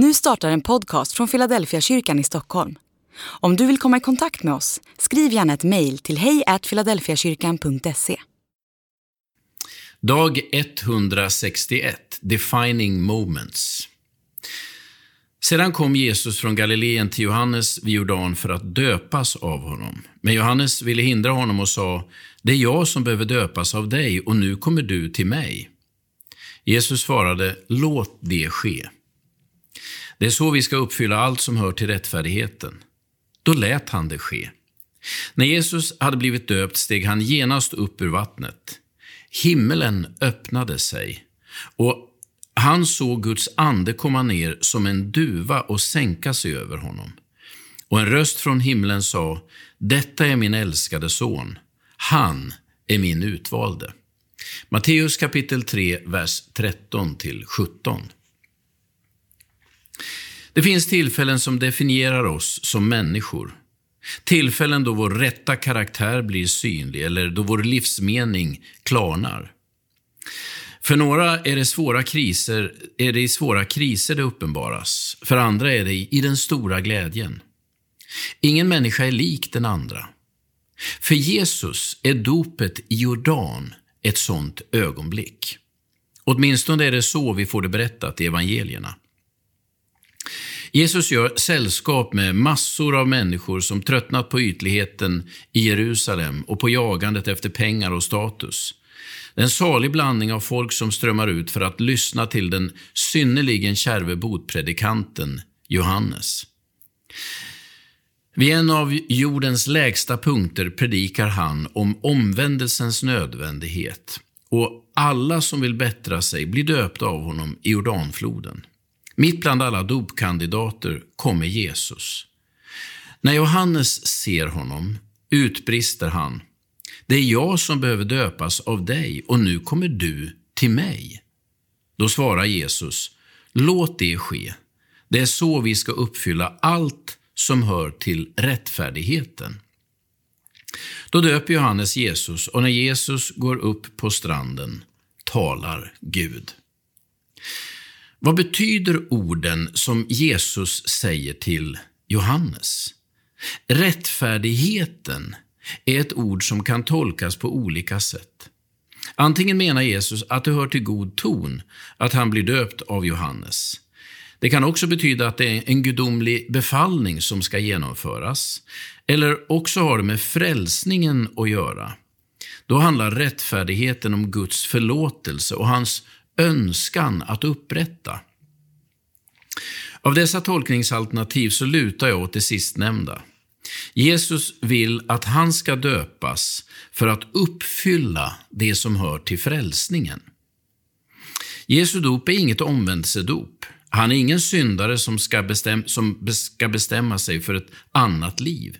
Nu startar en podcast från Philadelphia kyrkan i Stockholm. Om du vill komma i kontakt med oss, skriv gärna ett mejl till hejfiladelfiakyrkan.se. Dag 161, Defining Moments. Sedan kom Jesus från Galileen till Johannes vid Jordan för att döpas av honom. Men Johannes ville hindra honom och sa, det är jag som behöver döpas av dig och nu kommer du till mig. Jesus svarade, låt det ske. Det är så vi ska uppfylla allt som hör till rättfärdigheten. Då lät han det ske. När Jesus hade blivit döpt steg han genast upp ur vattnet. Himmelen öppnade sig och han såg Guds ande komma ner som en duva och sänka sig över honom. Och en röst från himlen sa, detta är min älskade son, han är min utvalde. Matteus kapitel 3, vers 13-17. Det finns tillfällen som definierar oss som människor. Tillfällen då vår rätta karaktär blir synlig eller då vår livsmening klarnar. För några är det, svåra kriser, är det i svåra kriser det uppenbaras. För andra är det i den stora glädjen. Ingen människa är lik den andra. För Jesus är dopet i Jordan ett sådant ögonblick. Åtminstone är det så vi får det berättat i evangelierna. Jesus gör sällskap med massor av människor som tröttnat på ytligheten i Jerusalem och på jagandet efter pengar och status. Det är en salig blandning av folk som strömmar ut för att lyssna till den synnerligen kärve botpredikanten Johannes. Vid en av jordens lägsta punkter predikar han om omvändelsens nödvändighet och alla som vill bättra sig blir döpta av honom i Jordanfloden. Mitt bland alla dopkandidater kommer Jesus. När Johannes ser honom utbrister han, det är jag som behöver döpas av dig och nu kommer du till mig. Då svarar Jesus, låt det ske. Det är så vi ska uppfylla allt som hör till rättfärdigheten. Då döper Johannes Jesus och när Jesus går upp på stranden talar Gud. Vad betyder orden som Jesus säger till Johannes? Rättfärdigheten är ett ord som kan tolkas på olika sätt. Antingen menar Jesus att det hör till god ton att han blir döpt av Johannes. Det kan också betyda att det är en gudomlig befallning som ska genomföras. Eller också har det med frälsningen att göra. Då handlar rättfärdigheten om Guds förlåtelse och hans önskan att upprätta. Av dessa tolkningsalternativ så lutar jag åt det sistnämnda. Jesus vill att han ska döpas för att uppfylla det som hör till frälsningen. Jesu dop är inget omvändelsedop. Han är ingen syndare som ska, bestäm som ska bestämma sig för ett annat liv.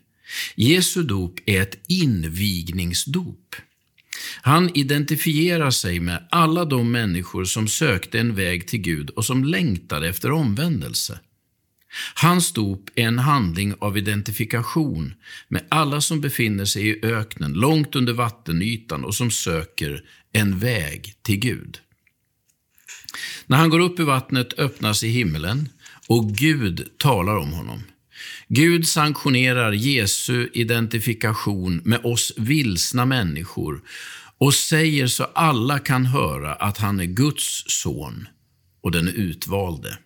Jesu dop är ett invigningsdop. Han identifierar sig med alla de människor som sökte en väg till Gud och som längtade efter omvändelse. Hans dop är en handling av identifikation med alla som befinner sig i öknen, långt under vattenytan och som söker en väg till Gud. När han går upp i vattnet öppnas i himmelen och Gud talar om honom. Gud sanktionerar Jesu identifikation med oss vilsna människor och säger så alla kan höra att han är Guds son och den utvalde.